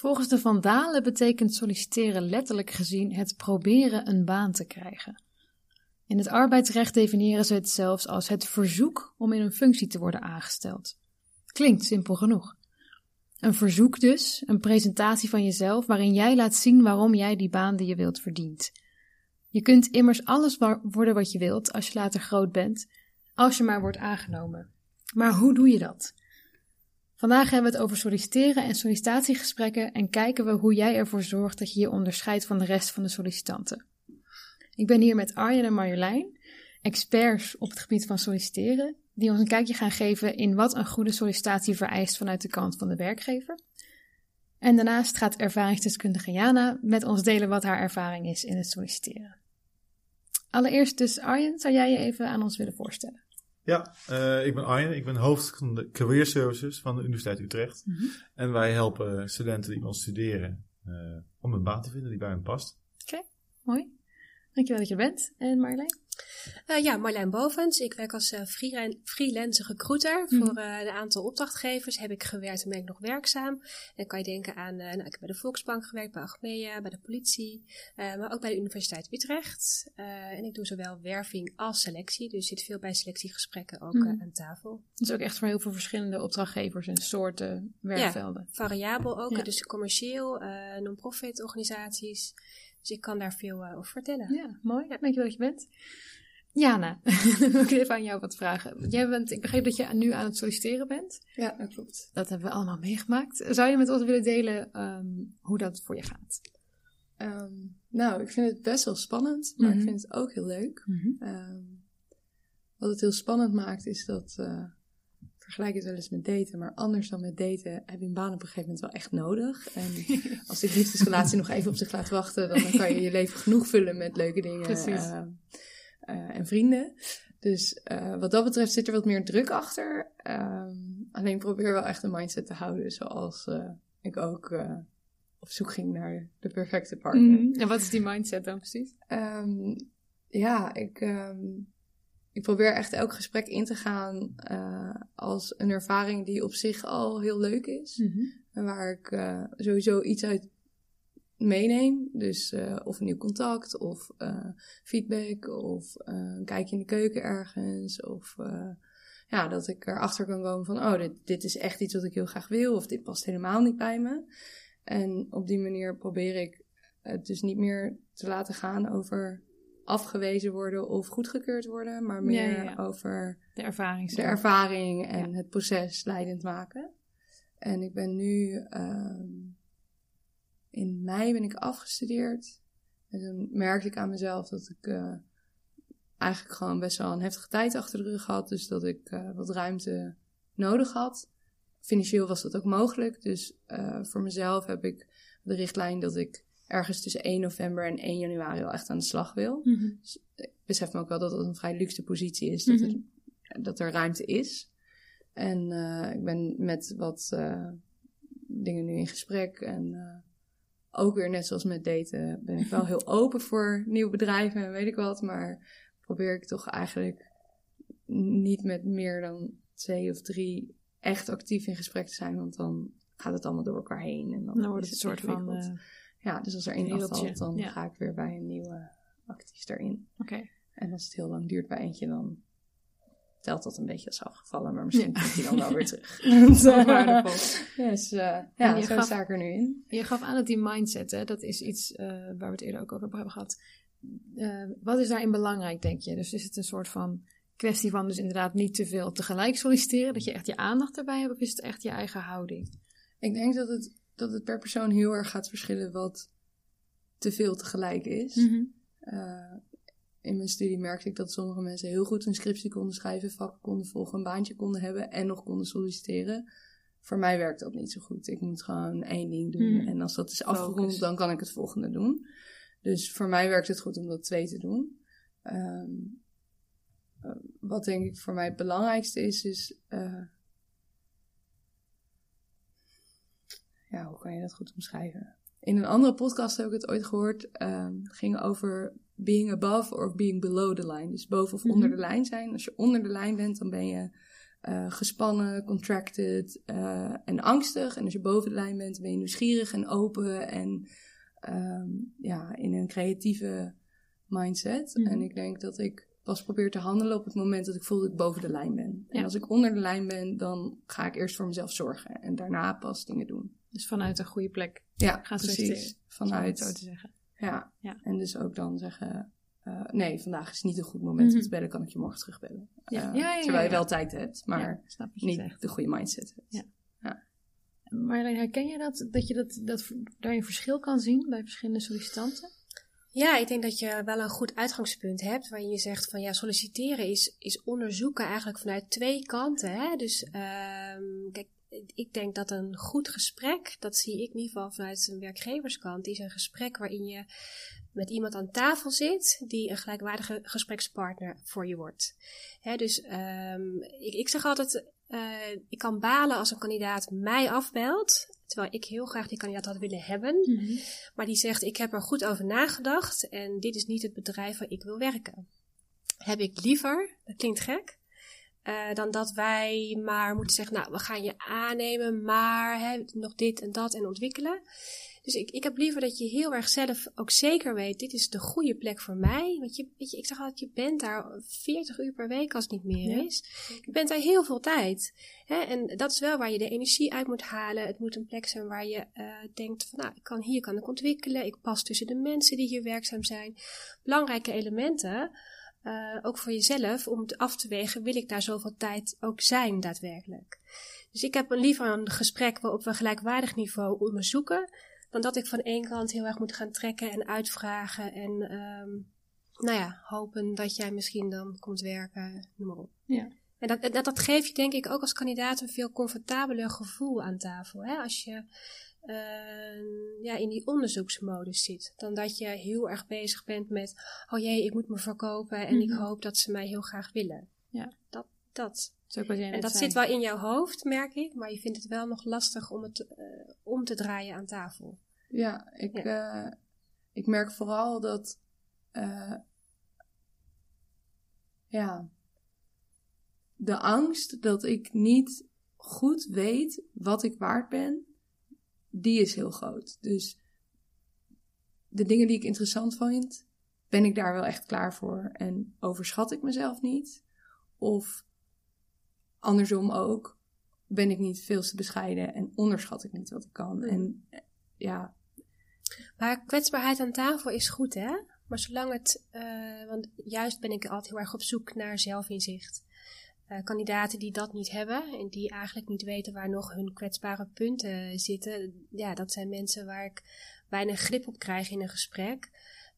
Volgens de Vandalen betekent solliciteren letterlijk gezien het proberen een baan te krijgen. In het arbeidsrecht definiëren ze het zelfs als het verzoek om in een functie te worden aangesteld. Klinkt simpel genoeg. Een verzoek dus, een presentatie van jezelf waarin jij laat zien waarom jij die baan die je wilt verdient. Je kunt immers alles worden wat je wilt als je later groot bent, als je maar wordt aangenomen. Maar hoe doe je dat? Vandaag hebben we het over solliciteren en sollicitatiegesprekken en kijken we hoe jij ervoor zorgt dat je je onderscheidt van de rest van de sollicitanten. Ik ben hier met Arjen en Marjolein, experts op het gebied van solliciteren, die ons een kijkje gaan geven in wat een goede sollicitatie vereist vanuit de kant van de werkgever. En daarnaast gaat ervaringsdeskundige Jana met ons delen wat haar ervaring is in het solliciteren. Allereerst dus Arjen, zou jij je even aan ons willen voorstellen? Ja, uh, ik ben Arjen. Ik ben hoofd van de Career Services van de Universiteit Utrecht. Mm -hmm. En wij helpen studenten die ons studeren uh, om een baan te vinden die bij hen past. Oké, okay, mooi. Dankjewel dat je er bent. En Marjolein? Uh, ja, Marlijn Bovens. Ik werk als uh, freelance recruiter. Mm. Voor uh, een aantal opdrachtgevers heb ik gewerkt en ben ik nog werkzaam. En kan je denken aan, nou, ik heb bij de Volksbank gewerkt, bij Achmea, bij de politie, maar ook bij de Universiteit Utrecht. en ik doe zowel werving als selectie, dus zit veel bij selectiegesprekken ook mm. aan tafel. Dus ook echt voor heel veel verschillende opdrachtgevers en soorten werkvelden. Ja, variabel ook, ja. dus commercieel, non-profit organisaties. Dus ik kan daar veel over vertellen. Ja, mooi. Ja. Dankjewel dat je bent. Jana, wil ik even aan jou wat vragen. Jij bent, ik begreep dat je nu aan het solliciteren bent. Ja, dat klopt. Dat hebben we allemaal meegemaakt. Zou je met ons willen delen um, hoe dat voor je gaat? Um, nou, ik vind het best wel spannend, maar mm -hmm. ik vind het ook heel leuk. Mm -hmm. um, wat het heel spannend maakt, is dat. Uh, vergelijk het wel eens met daten, maar anders dan met daten heb je een baan op een gegeven moment wel echt nodig. En als die liefdesrelatie nog even op zich laat wachten, dan kan je je leven genoeg vullen met leuke dingen. Precies. Uh, en vrienden. Dus uh, wat dat betreft zit er wat meer druk achter. Um, alleen probeer wel echt een mindset te houden zoals uh, ik ook op zoek ging naar de perfecte partner. Mm. En wat is die mindset dan precies? Um, ja, ik, um, ik probeer echt elk gesprek in te gaan als een ervaring die op zich al heel leuk is. Mm -hmm. En waar ik sowieso iets uit meeneem. Dus uh, of een nieuw contact, of uh, feedback, of uh, een kijkje in de keuken ergens. Of ja, dat ik erachter kan komen van, oh, dit, dit is echt iets wat ik heel graag wil, of dit past helemaal niet bij me. En op die manier probeer ik het dus niet meer te laten gaan over afgewezen worden of goedgekeurd worden, maar meer ja, ja. over de ervaring, de ervaring en het proces leidend maken. En ik ben nu uh, in mei ben ik afgestudeerd. En toen merkte ik aan mezelf dat ik uh, eigenlijk gewoon best wel een heftige tijd achter de rug had. Dus dat ik uh, wat ruimte nodig had. Financieel was dat ook mogelijk. Dus uh, voor mezelf heb ik de richtlijn dat ik ergens tussen 1 november en 1 januari wel echt aan de slag wil. Mm -hmm. dus ik besef me ook wel dat dat een vrij luxe positie is. Dat, mm -hmm. er, dat er ruimte is. En ik ben met wat dingen nu in gesprek. En ook weer net zoals met daten ben ik wel heel open voor nieuwe bedrijven en weet ik wat. Maar probeer ik toch eigenlijk niet met meer dan twee of drie echt actief in gesprek te zijn. Want dan gaat het allemaal door elkaar heen. En dan, dan wordt het een soort van... Uh, ja, dus als er één afvalt, dan ja. ga ik weer bij een nieuwe actief erin. Oké. Okay. En als het heel lang duurt bij eentje, dan telt dat een beetje als afgevallen, maar misschien komt hij dan wel weer terug. dus uh, ja, je zo gaf, sta ik er nu in. Je gaf aan dat die mindset, hè, dat is iets uh, waar we het eerder ook over hebben gehad. Uh, wat is daarin belangrijk, denk je? Dus is het een soort van kwestie van dus inderdaad niet te veel tegelijk solliciteren, dat je echt je aandacht erbij hebt, of is het echt je eigen houding? Ik denk dat het, dat het per persoon heel erg gaat verschillen wat te veel tegelijk is. Mm -hmm in mijn studie merkte ik dat sommige mensen heel goed een scriptie konden schrijven, vakken konden volgen, een baantje konden hebben en nog konden solliciteren. Voor mij werkt dat niet zo goed. Ik moet gewoon één ding doen. Hmm. En als dat is afgerond, dan kan ik het volgende doen. Dus voor mij werkt het goed om dat twee te doen. Um, wat denk ik voor mij het belangrijkste is, is. Uh, ja, hoe kan je dat goed omschrijven? In een andere podcast heb ik het ooit gehoord. Um, ging over being above or being below the line. Dus boven of onder mm -hmm. de lijn zijn. Als je onder de lijn bent, dan ben je uh, gespannen, contracted uh, en angstig. En als je boven de lijn bent, ben je nieuwsgierig en open en um, ja, in een creatieve mindset. Mm. En ik denk dat ik pas probeer te handelen op het moment dat ik voel dat ik boven de lijn ben. En als ik onder de lijn ben, dan ga ik eerst voor mezelf zorgen en daarna pas dingen doen. Dus vanuit een goede plek ja, gaan precies. Vanuit, zo te zeggen. Ja. ja. en dus ook dan zeggen, uh, nee, vandaag is niet een goed moment om te mhm. bellen, kan ik je morgen terugbellen. Ja. Uh, terwijl je wel tijd hebt, maar niet de goede mindset hebt. Ja. Maar herken je dat, dat je dat, dat daar een verschil kan zien bij verschillende sollicitanten? Ja, ik denk dat je wel een goed uitgangspunt hebt waarin je zegt van ja, solliciteren is, is onderzoeken eigenlijk vanuit twee kanten. Hè? Dus um, kijk, ik denk dat een goed gesprek, dat zie ik in ieder geval vanuit een werkgeverskant, is een gesprek waarin je met iemand aan tafel zit die een gelijkwaardige gesprekspartner voor je wordt. Hè, dus um, ik, ik zeg altijd, uh, ik kan balen als een kandidaat mij afbelt, terwijl ik heel graag die kandidaat had willen hebben, mm -hmm. maar die zegt ik heb er goed over nagedacht en dit is niet het bedrijf waar ik wil werken. Heb ik liever, dat klinkt gek, uh, dan dat wij maar moeten zeggen, nou, we gaan je aannemen, maar hè, nog dit en dat en ontwikkelen. Dus ik, ik heb liever dat je heel erg zelf ook zeker weet, dit is de goede plek voor mij. Want je, weet je, ik zeg altijd, je bent daar 40 uur per week als het niet meer is. Je bent daar heel veel tijd. Hè? En dat is wel waar je de energie uit moet halen. Het moet een plek zijn waar je uh, denkt van, nou, ik kan, hier kan ik ontwikkelen. Ik pas tussen de mensen die hier werkzaam zijn. Belangrijke elementen. Uh, ook voor jezelf, om af te wegen, wil ik daar zoveel tijd ook zijn daadwerkelijk. Dus ik heb liever een gesprek waarop we gelijkwaardig niveau onderzoeken, dan dat ik van één kant heel erg moet gaan trekken en uitvragen en um, nou ja, hopen dat jij misschien dan komt werken, noem maar op. Ja. En dat, dat, dat geeft je denk ik ook als kandidaat een veel comfortabeler gevoel aan tafel. Hè? Als je uh, ja, in die onderzoeksmodus zit. Dan dat je heel erg bezig bent met, oh jee, ik moet me verkopen en ik mhm. hoop dat ze mij heel graag willen. Ja. Dat, dat. En dat zit wel in jouw hoofd, merk ik, maar je vindt het wel nog lastig om het uh, om te draaien aan tafel. Ja, ik, ja. Uh, ik merk vooral dat, ja, de angst dat ik niet goed weet wat ik waard ben, die is heel groot. Dus de dingen die ik interessant vind, ben ik daar wel echt klaar voor? En overschat ik mezelf niet? Of andersom ook, ben ik niet veel te bescheiden en onderschat ik niet wat ik kan? En ja. Maar kwetsbaarheid aan tafel is goed, hè? Maar zolang het, uh, want juist ben ik altijd heel erg op zoek naar zelfinzicht. Uh, kandidaten die dat niet hebben en die eigenlijk niet weten waar nog hun kwetsbare punten zitten, ja, dat zijn mensen waar ik weinig grip op krijg in een gesprek.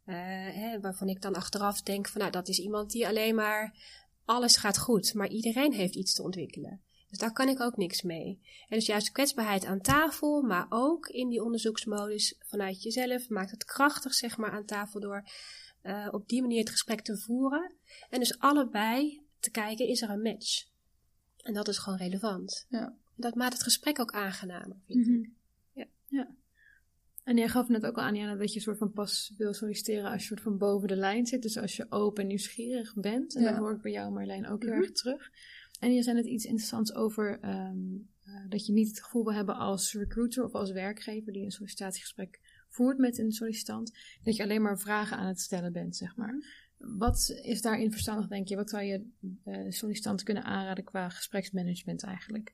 Uh, hè, waarvan ik dan achteraf denk van nou, dat is iemand die alleen maar alles gaat goed, maar iedereen heeft iets te ontwikkelen. Dus daar kan ik ook niks mee. En dus juist kwetsbaarheid aan tafel, maar ook in die onderzoeksmodus vanuit jezelf maakt het krachtig zeg maar aan tafel door uh, op die manier het gesprek te voeren. En dus allebei te kijken, is er een match? En dat is gewoon relevant. Ja. Dat maakt het gesprek ook aangenamer, vind mm -hmm. ik. Ja. ja. En jij gaf net ook al aan, Jana, dat je soort van pas wil solliciteren als je soort van boven de lijn zit. Dus als je open en nieuwsgierig bent. En ja. dat hoor ik bij jou, Marlijn, ook heel mm -hmm. erg terug. En je zei net iets interessants over um, uh, dat je niet het gevoel wil hebben als recruiter of als werkgever die een sollicitatiegesprek voert met een sollicitant, dat je alleen maar vragen aan het stellen bent, zeg maar. Wat is daarin verstandig, denk je? Wat zou je uh, sollicitanten kunnen aanraden qua gespreksmanagement eigenlijk?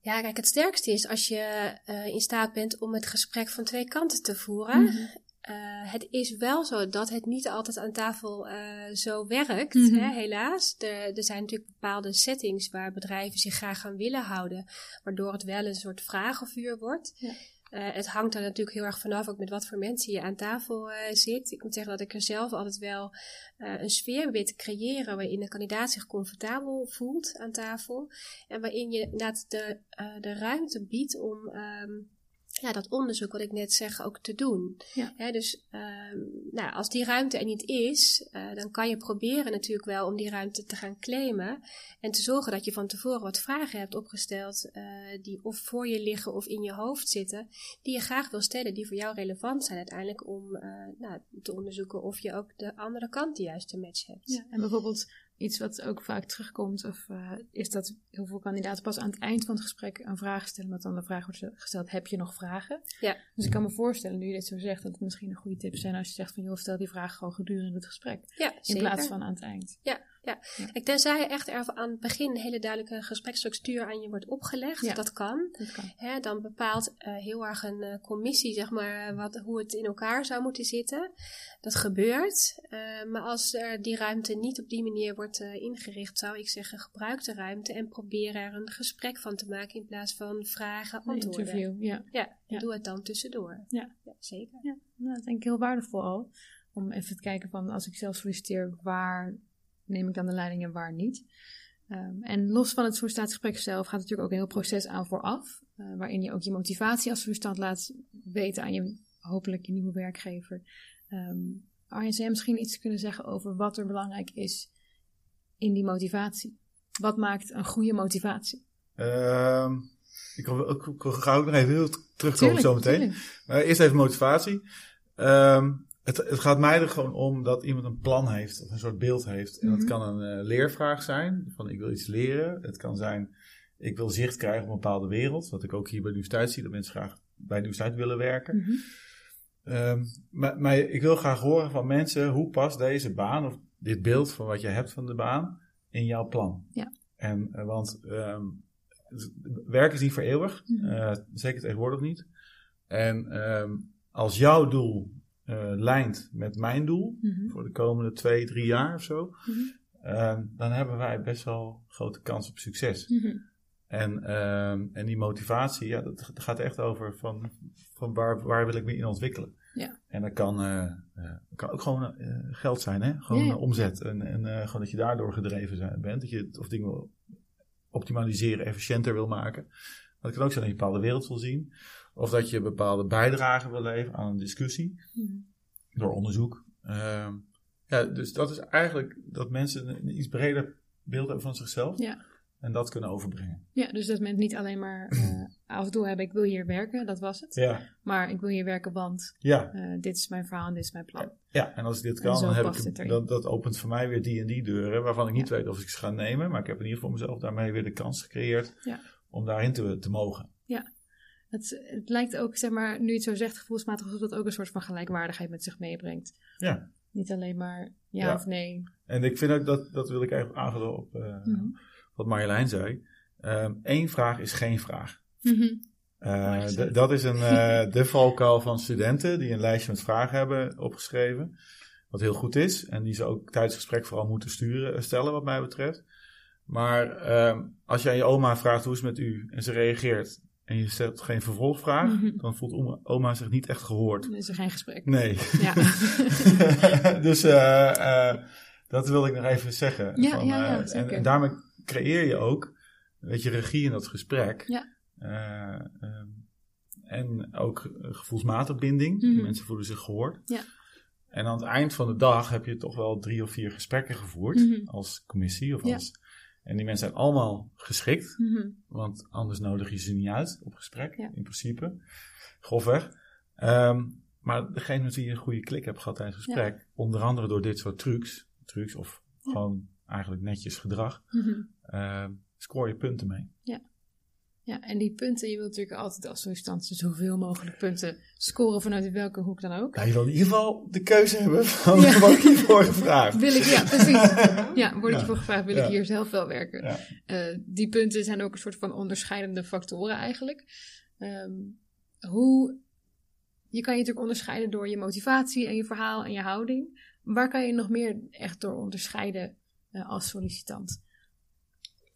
Ja, kijk, het sterkste is als je uh, in staat bent om het gesprek van twee kanten te voeren. Mm -hmm. uh, het is wel zo dat het niet altijd aan tafel zo werkt, mm -hmm. hè, helaas. Er, er, zijn natuurlijk bepaalde settings waar bedrijven zich graag aan willen houden, waardoor het wel een soort vragenvuur wordt. Ja. Uh, het hangt er natuurlijk heel erg vanaf, ook met wat voor mensen je aan tafel uh, zit. Ik moet zeggen dat ik er zelf altijd wel uh, een sfeer weet te creëren waarin de kandidaat zich comfortabel voelt aan tafel. En waarin je inderdaad de, de ruimte biedt om um, ja, dat onderzoek wat ik net zeg ook te doen. Ja. dus um, nou, als die ruimte er niet is, uh, dan kan je proberen natuurlijk wel om die ruimte te gaan claimen. En te zorgen dat je van tevoren wat vragen hebt opgesteld uh, die of voor je liggen of in je hoofd zitten. Die je graag wil stellen, die voor jou relevant zijn uiteindelijk om uh, nou, te onderzoeken of je ook de andere kant de juiste match hebt. Ja, en bijvoorbeeld iets wat ook vaak terugkomt, of uh, is dat heel veel kandidaten pas aan het eind van het gesprek een vraag stellen, omdat dan de vraag wordt gesteld: heb je nog vragen? Ja. Dus ik kan me voorstellen, nu je dit zo zegt, dat het misschien een goede tip zijn als je zegt van joh, stel die vraag gewoon gedurende het gesprek. Ja, in plaats van aan het eind. Ja, ja. Kijk, tenzij echt er aan het begin een hele duidelijke gespreksstructuur aan je wordt opgelegd, Ja. dat kan. Dat kan. Hè, dan bepaalt eh, heel erg een eh, commissie, zeg maar, wat, hoe het in elkaar zou moeten zitten. Dat gebeurt. Eh, maar als er die ruimte niet op die manier wordt eh, ingericht, zou ik zeggen, gebruik de ruimte en probeer er een gesprek van te maken in plaats van vragen, Een antwoorden. interview, ja. Ja, Ja. doe het dan tussendoor. Ja. zeker. Ja, nou, dat denk ik heel waardevol al. Om even te kijken van als ik zelf solliciteer, waar neem ik dan de leiding en waar niet. Ehm, en los van het sollicitatiegesprek zelf gaat natuurlijk ook een heel proces aan vooraf. eh, waarin je ook je motivatie als sollicitant laat weten aan je, hopelijk je nieuwe werkgever. Ehm Arjen, zou jij misschien iets kunnen zeggen over wat er belangrijk is in die motivatie? Wat maakt een goede motivatie? Ehm, ik wil ik graag ook nog even heel terugkomen zo meteen. tuurlijk. Maar eerst even motivatie. Het, het gaat mij er gewoon om dat iemand een plan heeft, of een soort beeld heeft. En Mhm. dat kan een eh, leervraag zijn, van ik wil iets leren. Het kan zijn, ik wil zicht krijgen op een bepaalde wereld. Wat ik ook hier bij de universiteit zie, dat mensen graag bij de universiteit willen werken. Mhm. Ehm, maar, maar ik wil graag horen van mensen, hoe past deze baan, of dit beeld van wat je hebt van de baan, in jouw plan? Ja. En, eh, want het- werk is niet voor eeuwig, Mhm. eh, zeker tegenwoordig niet. En ehm, als jouw doel eh, lijnt met mijn doel, Mhm. voor de komende twee, drie jaar of zo, Mhm. ehm, dan hebben wij best wel grote kans op succes. Mhm. En, ehm, en die motivatie, ja, dat dat gaat echt over van, van waar, waar wil ik me in ontwikkelen. Ja. En dat kan, eh, eh, kan ook gewoon geld zijn, hè? gewoon Ja, ja. omzet. En, en gewoon dat je daardoor gedreven zijn, bent. Dat je het- of dingen wil optimaliseren, efficiënter wil maken. Maar het kan ook zijn dat je een bepaalde wereld wil zien. Of dat je bepaalde bijdrage wil leveren aan een discussie. Mhm. Door onderzoek. Ehm, ja, dus dat is eigenlijk dat mensen een, iets breder beeld hebben van zichzelf. Ja. En dat kunnen overbrengen. Ja, dus dat mensen niet alleen maar eh als doel hebben, ik wil hier werken, dat was het. Ja, Maar ik wil hier werken, want ja, eh, dit is mijn verhaal en dit is mijn plan. ja. En als ik dit En kan, dan heb ik, dat, dat opent voor mij weer die en die deuren. Waarvan ik niet weet of ik ze ga nemen. Maar ik heb in ieder geval mezelf daarmee weer de kans gecreëerd. Ja. Om daarin te, te mogen. Het, het lijkt ook, zeg maar, nu je het zo zegt, gevoelsmatig alsof dat ook een soort van gelijkwaardigheid met zich meebrengt. Ja. Niet alleen maar ja, Ja. of nee. En ik vind ook dat, dat wil ik eigenlijk aanvullen op eh, Mhm. wat Marjolein zei. Eén vraag is geen vraag. Mhm. Eh, dat is een, eh, de valkuil van studenten die een lijstje met vragen hebben opgeschreven. Wat heel goed is. En die ze ook tijdens het gesprek vooral moeten sturen, stellen, wat mij betreft. Maar ehm, als je aan je oma vraagt hoe is het met u en ze reageert en je stelt geen vervolgvraag, Mhm. dan voelt oma, oma zich niet echt gehoord. Dan is er geen gesprek. Nee. Ja. dus eh, eh, dat wil ik nog even zeggen. Ja, ja, ja, eh, en, en daarmee creëer je ook een beetje regie in dat gesprek. Ja. Eh, ehm, en ook gevoelsmatig binding. Mhm. Mensen voelen zich gehoord. Ja. En aan het eind van de dag heb je toch wel drie of vier gesprekken gevoerd Mhm. als commissie. Of als, en die mensen zijn allemaal geschikt. Mhm. Want anders nodig je ze niet uit op gesprek, Ja. in principe. Grofweg. Ehm, maar degene met wie je een goede klik hebt gehad tijdens het gesprek, onder andere door dit soort trucs, trucs of Ja. gewoon eigenlijk netjes gedrag, Mhm. ehm, scoor je punten mee. Ja, en die punten, je wilt natuurlijk altijd als sollicitant zoveel mogelijk punten scoren vanuit welke hoek dan ook. Ja, je wil in ieder geval de keuze hebben van Ja. wat je voor gevraagd. Wil ik, ja, precies. Ja, word ik Ja. je voor gevraagd, wil Ja. ik hier zelf wel werken. Ja. Eh, die punten zijn ook een soort van onderscheidende factoren eigenlijk. Ehm, hoe, je kan je natuurlijk onderscheiden door je motivatie en je verhaal en je houding. Waar kan je nog meer echt door onderscheiden eh, als sollicitant?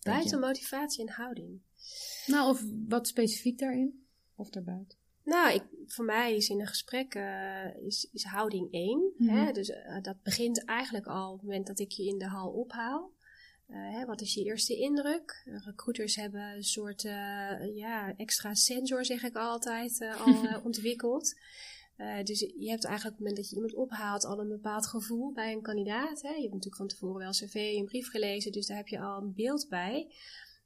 Buiten motivatie en houding. Nou, of wat specifiek daarin? Of daarbuiten? Nou, ik, voor mij is in een gesprek eh, is, is houding één. Mhm. Hè? Dus eh, dat begint eigenlijk al op het moment dat ik je in de hal ophaal. Eh, hè, wat is je eerste indruk? Recruiters hebben een soort ja, extra sensor, zeg ik altijd, al ontwikkeld. Dus je hebt eigenlijk op het moment dat je iemand ophaalt al een bepaald gevoel bij een kandidaat. Hè? Je hebt natuurlijk van tevoren wel cv en brief gelezen, dus daar heb je al een beeld bij.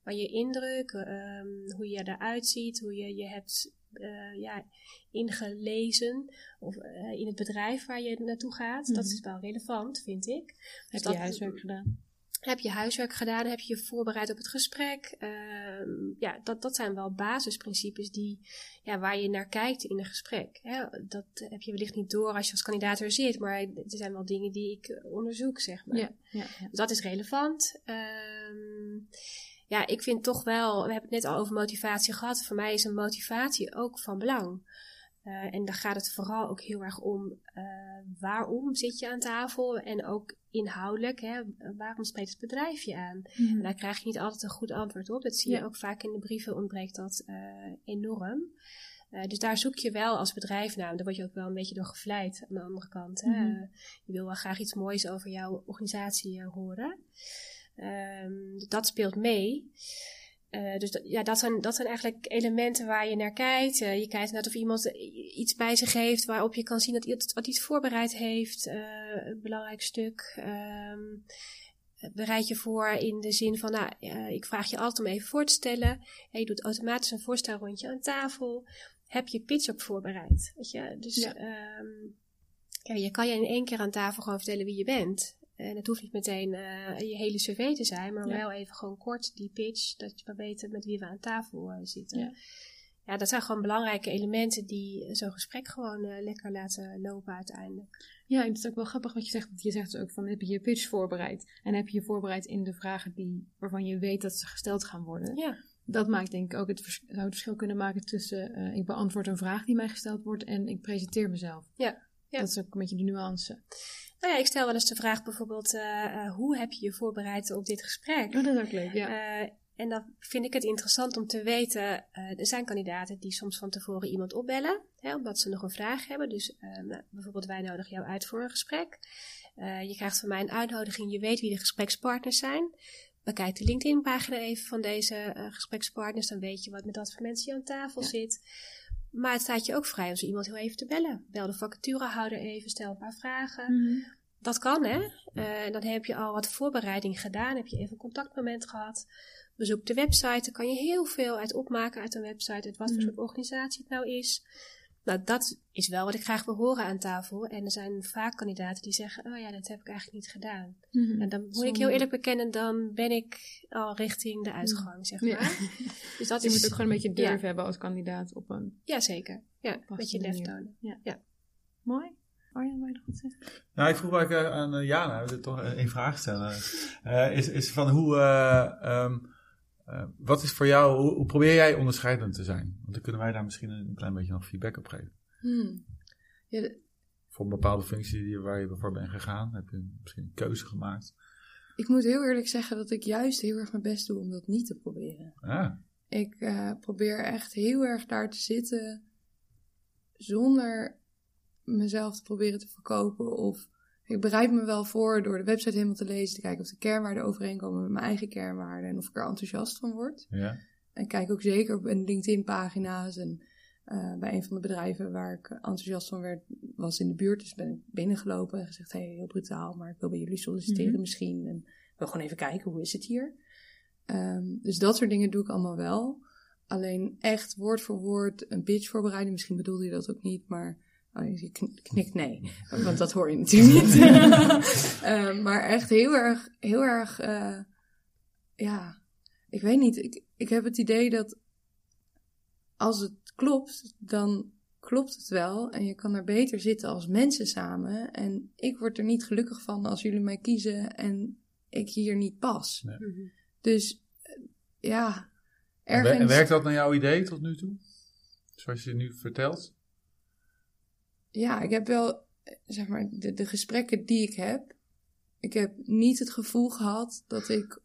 Maar je indruk, ehm, hoe je eruit ziet, hoe je je hebt eh, ja, ingelezen of eh, in het bedrijf waar je naartoe gaat, dat Mhm. is wel relevant, vind ik. Dus Heb dat- je huiswerk gedaan? Heb je huiswerk gedaan? Heb je je voorbereid op het gesprek? Ehm, ja, dat, dat zijn wel basisprincipes die, ja, waar je naar kijkt in een gesprek. Hè? Dat heb je wellicht niet door als je als kandidaat er zit, maar er zijn wel dingen die ik onderzoek, zeg maar. Ja, ja, ja. Dus dat is relevant. Ehm, ja, ik vind toch wel, we hebben het net al over motivatie gehad. Voor mij is een motivatie ook van belang. Uh, en dan gaat het vooral ook heel erg om uh, waarom zit je aan tafel en ook inhoudelijk, hè, waarom spreekt het bedrijf je aan? En daar krijg je niet altijd een goed antwoord op. Dat zie je ook vaak in de brieven ontbreekt dat uh, enorm. Dus daar zoek je wel als bedrijf naar. Daar word je ook wel een beetje door gevleid aan de andere kant. Hè? Mhm. Je wil wel graag iets moois over jouw organisatie horen. Um, dat speelt mee. Uh, dus dat, ja, dat zijn, dat zijn eigenlijk elementen waar je naar kijkt. Uh, je kijkt naar of iemand iets bij zich heeft waarop je kan zien dat iemand wat iets voorbereid heeft. Uh, een belangrijk stuk. Um, bereid je voor in de zin van, nou, ik vraag je altijd om even voor te stellen. En je doet automatisch een voorstelrondje aan tafel. Heb je pitch ook voorbereid? Weet je? Dus Ja. um, ja, je kan je in één keer aan tafel gewoon vertellen wie je bent. En het hoeft niet meteen uh, je hele cv te zijn, maar Ja. wel even gewoon kort die pitch, dat je wel weten met wie we aan tafel uh, zitten. Ja. Ja. dat zijn gewoon belangrijke elementen die zo'n gesprek gewoon uh, lekker laten lopen uiteindelijk. Ja, het is ook wel grappig wat je zegt. Want je zegt dus ook van, heb je je pitch voorbereid? En heb je je voorbereid in de vragen die, waarvan je weet dat ze gesteld gaan worden? Ja, Dat maakt denk ik ook het, vers- zou het verschil kunnen maken tussen ik beantwoord een vraag die mij gesteld wordt en ik presenteer mezelf. Ja, ja. Dat is ook een beetje de nuance. Nou ja, ik stel wel eens de vraag bijvoorbeeld, uh, hoe heb je je voorbereid op dit gesprek? Oh, dat is ook leuk, ja. Uh, en dan vind ik het interessant om te weten, uh, er zijn kandidaten die soms van tevoren iemand opbellen, hè, omdat ze nog een vraag hebben. Dus nou, bijvoorbeeld wij nodigen jou uit voor een gesprek. Je krijgt van mij een uitnodiging, je weet wie de gesprekspartners zijn. Bekijk de LinkedIn-pagina even van deze gesprekspartners, dan weet je wat met wat voor mensen je aan tafel ja. zit. Maar het staat je ook vrij om zo iemand heel even te bellen. Bel de vacaturehouder even, stel een paar vragen. Mm -hmm. Dat kan, hè? Uh, dan heb je al wat voorbereiding gedaan, heb je even een contactmoment gehad. Bezoek de website, dan kan je heel veel uit opmaken uit een website, uit wat voor Mhm. soort organisatie het nou is. Nou, dat is wel wat ik graag wil horen aan tafel. En er zijn vaak kandidaten die zeggen, oh ja, dat heb ik eigenlijk niet gedaan. Mm -hmm. En dan moet ik heel eerlijk bekennen, dan ben ik al richting de uitgang, zeg maar. Ja. Dus dat je is, moet ook gewoon een beetje durf ja. hebben als kandidaat op een Ja, zeker. Ja, een beetje lef tonen. Ja. Ja. mooi. Arjan, wil je nog wat zeggen? Nou, ik vroeg maar uh, aan uh, Jana, wil toch één vraag stellen. Uh, is, is van hoe, um, wat is voor jou, hoe, hoe, probeer jij onderscheidend te zijn? Want dan kunnen wij daar misschien een klein beetje nog feedback op geven. Hmm. Ja, de, voor een bepaalde functie die, waar je voor bent gegaan, heb je misschien een keuze gemaakt? ik moet heel eerlijk zeggen dat ik juist heel erg mijn best doe om dat niet te proberen. Ah, Ik uh, probeer echt heel erg daar te zitten zonder mezelf te proberen te verkopen. Of ik bereid me wel voor door de website helemaal te lezen, te kijken of de kernwaarden overeenkomen met mijn eigen kernwaarden en of ik er enthousiast van word. ja. En ik kijk ook zeker op mijn LinkedIn-pagina's en uh, bij een van de bedrijven waar ik enthousiast van werd, was in de buurt. Dus ben ik binnengelopen en gezegd, hé, hey, heel brutaal, maar ik wil bij jullie solliciteren Mhm. misschien. En ik wil gewoon even kijken, hoe is het hier? Um, dus dat soort dingen doe ik allemaal wel. Alleen echt woord voor woord een pitch voorbereiden. Misschien bedoelde je dat ook niet, maar oh, je kn- knikt nee. Want dat hoor je natuurlijk niet. um, maar echt heel erg, heel erg, uh, ja, ik weet niet. Ik, ik heb het idee dat als het klopt, dan klopt het wel. En je kan er beter zitten als mensen samen. En ik word er niet gelukkig van als jullie mij kiezen en ik hier niet pas. Nee. -hmm. Dus ja, ergens... En werkt dat naar jouw idee tot nu toe? Zoals je nu vertelt? Ja, ik heb wel, zeg maar, de, de gesprekken die ik heb. Ik heb niet het gevoel gehad dat ik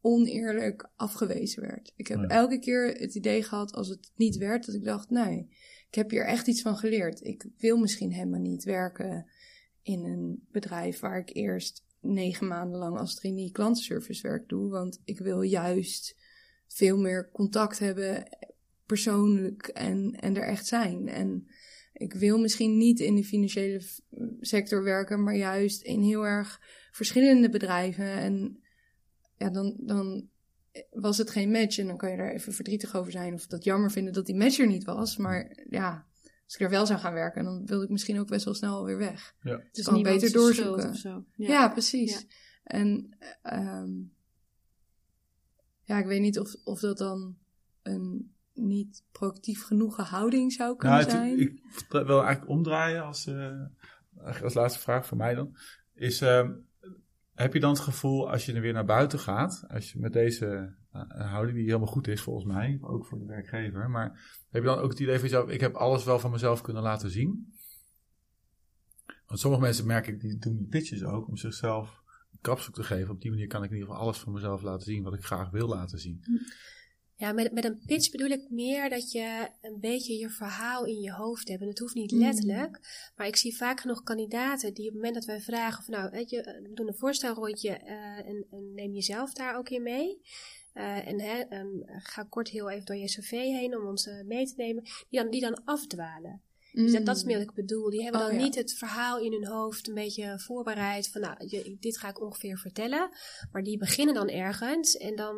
oneerlijk afgewezen werd. Ik heb elke keer het idee gehad als het niet werd, dat ik dacht, nee, ik heb hier echt iets van geleerd. Ik wil misschien helemaal niet werken in een bedrijf waar ik eerst negen maanden lang als trainee klantenservicewerk doe, want ik wil juist veel meer contact hebben persoonlijk en, en er echt zijn. En ik wil misschien niet in de financiële sector werken, maar juist in heel erg verschillende bedrijven. En ja, dan, dan was het geen match en dan kan je daar even verdrietig over zijn of dat jammer vinden dat die match er niet was. Maar ja, als ik er wel zou gaan werken, dan wilde ik misschien ook best wel snel weer weg. Ja. Het is kan beter doorzoeken. Of zo. Ja, precies. Ja. En ehm, ja, ik weet niet of, of dat dan een niet proactief genoegen houding zou kunnen Nou, zijn. ik wil eigenlijk omdraaien als, eh, als laatste vraag voor mij dan. Is, ehm, heb je dan het gevoel als je er weer naar buiten gaat, als je met deze eh, houding die helemaal goed is volgens mij, ook voor de werkgever, maar heb je dan ook het idee van jezelf, ik heb alles wel van mezelf kunnen laten zien? Want sommige mensen merk ik, die doen die pitches ook om zichzelf een kapstok te geven. Op die manier kan ik in ieder geval alles van mezelf laten zien wat ik graag wil laten zien. Ja, met, met een pitch bedoel ik meer dat je een beetje je verhaal in je hoofd hebt. En het hoeft niet Mm. letterlijk, maar ik zie vaak genoeg kandidaten die op het moment dat wij vragen van nou, weet je, eh, doen een voorstelrondje eh, en, en neem jezelf daar ook in mee. Eh, en en ga kort heel even door je cv heen om ons mee te nemen. Die dan, die dan afdwalen. Dus dat, dat is meer wat ik bedoel. Die hebben Oh, dan ja. niet het verhaal in hun hoofd een beetje voorbereid. Van nou, je- dit ga ik ongeveer vertellen. Maar die beginnen dan ergens. En dan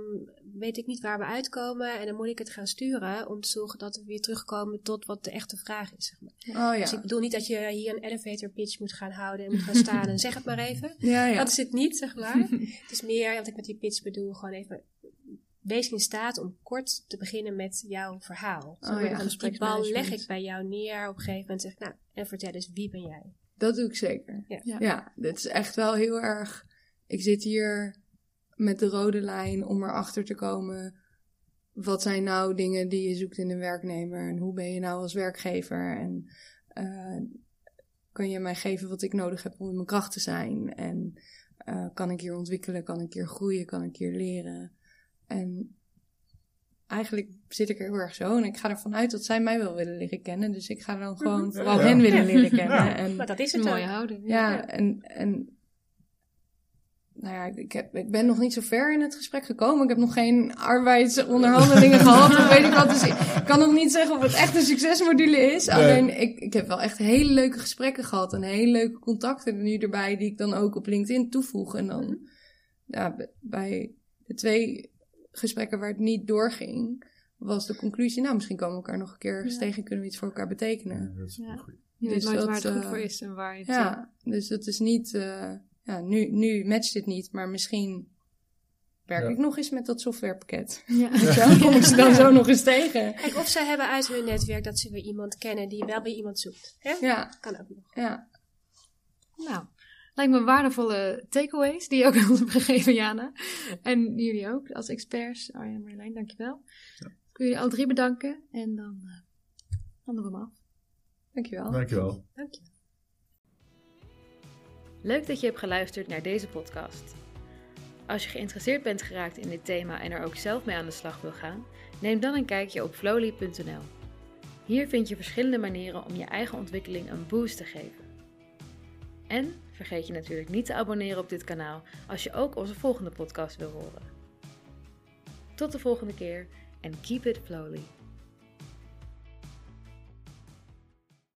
weet ik niet waar we uitkomen. En dan moet ik het gaan sturen. Om te zorgen dat we weer terugkomen tot wat de echte vraag is. Zeg maar. Oh Dus ik ja. bedoel niet dat je hier een elevator pitch moet gaan houden. En moet gaan staan en zeg het maar even. Ja, ja. Dat is het niet, zeg maar. het is meer wat ik met die pitch bedoel. Gewoon even wees in staat om kort te beginnen met jouw verhaal. Zo Oh ja, dan die bal leg ik bij jou neer op een gegeven moment. Zeg ik, nou, en vertel eens, wie ben jij? Dat doe ik zeker. Ja. Ja. Ja, dit is echt wel heel erg. Ik zit hier met de rode lijn om erachter te komen. Wat zijn nou dingen die je zoekt in een werknemer? En hoe ben je nou als werkgever? En eh, kan je mij geven wat ik nodig heb om in mijn kracht te zijn? En eh, kan ik hier ontwikkelen? Kan ik hier groeien? Kan ik hier leren? En eigenlijk zit ik er heel erg zo. En ik ga ervan uit dat zij mij wel willen leren kennen. Dus ik ga dan gewoon vooral Ja. hen willen leren kennen. Ja. En, Maar dat is Een het mooie ook. houding. ja, en, en nou ja, ik, heb, ik ben nog niet zo ver in het gesprek gekomen. Ik heb nog geen arbeidsonderhandelingen gehad of weet ik wat. Dus ik kan nog niet zeggen of het echt een succesmodule is. Nee. Alleen, ik, ik heb wel echt hele leuke gesprekken gehad en hele leuke contacten nu erbij die ik dan ook op LinkedIn toevoeg. En dan, ja, b- bij de twee gesprekken waar het niet doorging, was de conclusie, nou, misschien komen we elkaar nog een keer Ja. tegen, kunnen we iets voor elkaar betekenen. Ja, dat is Ja. Je weet Dus nooit dat, waar het goed eh, voor is en waar je het... Ja, dus het is niet. eh, ja, nu, nu matcht dit niet, maar misschien werk Ja. ik nog eens met dat softwarepakket. ja. Weet je wel? Kom ik ze dan zo nog eens tegen? Kijk, of zij hebben uit hun netwerk dat ze weer iemand kennen die wel bij iemand zoekt. Hè? Ja, Kan ook nog. ja. Nou, lijkt me waardevolle takeaways die je ook aan ons hebt gegeven, Jana. En jullie ook, als experts. Arjan en Marjolein, dankjewel. Ja. Ik wil jullie alle drie bedanken en dan uh, ronden we hem af. Dankjewel. Dankjewel. Dank je. Leuk dat je hebt geluisterd naar deze podcast. Als je geïnteresseerd bent geraakt in dit thema en er ook zelf mee aan de slag wil gaan, neem dan een kijkje op flowly.nl. Hier vind je verschillende manieren om je eigen ontwikkeling een boost te geven. En vergeet je natuurlijk niet te abonneren op dit kanaal als je ook onze volgende podcast wil horen. Tot de volgende keer en keep it flowly.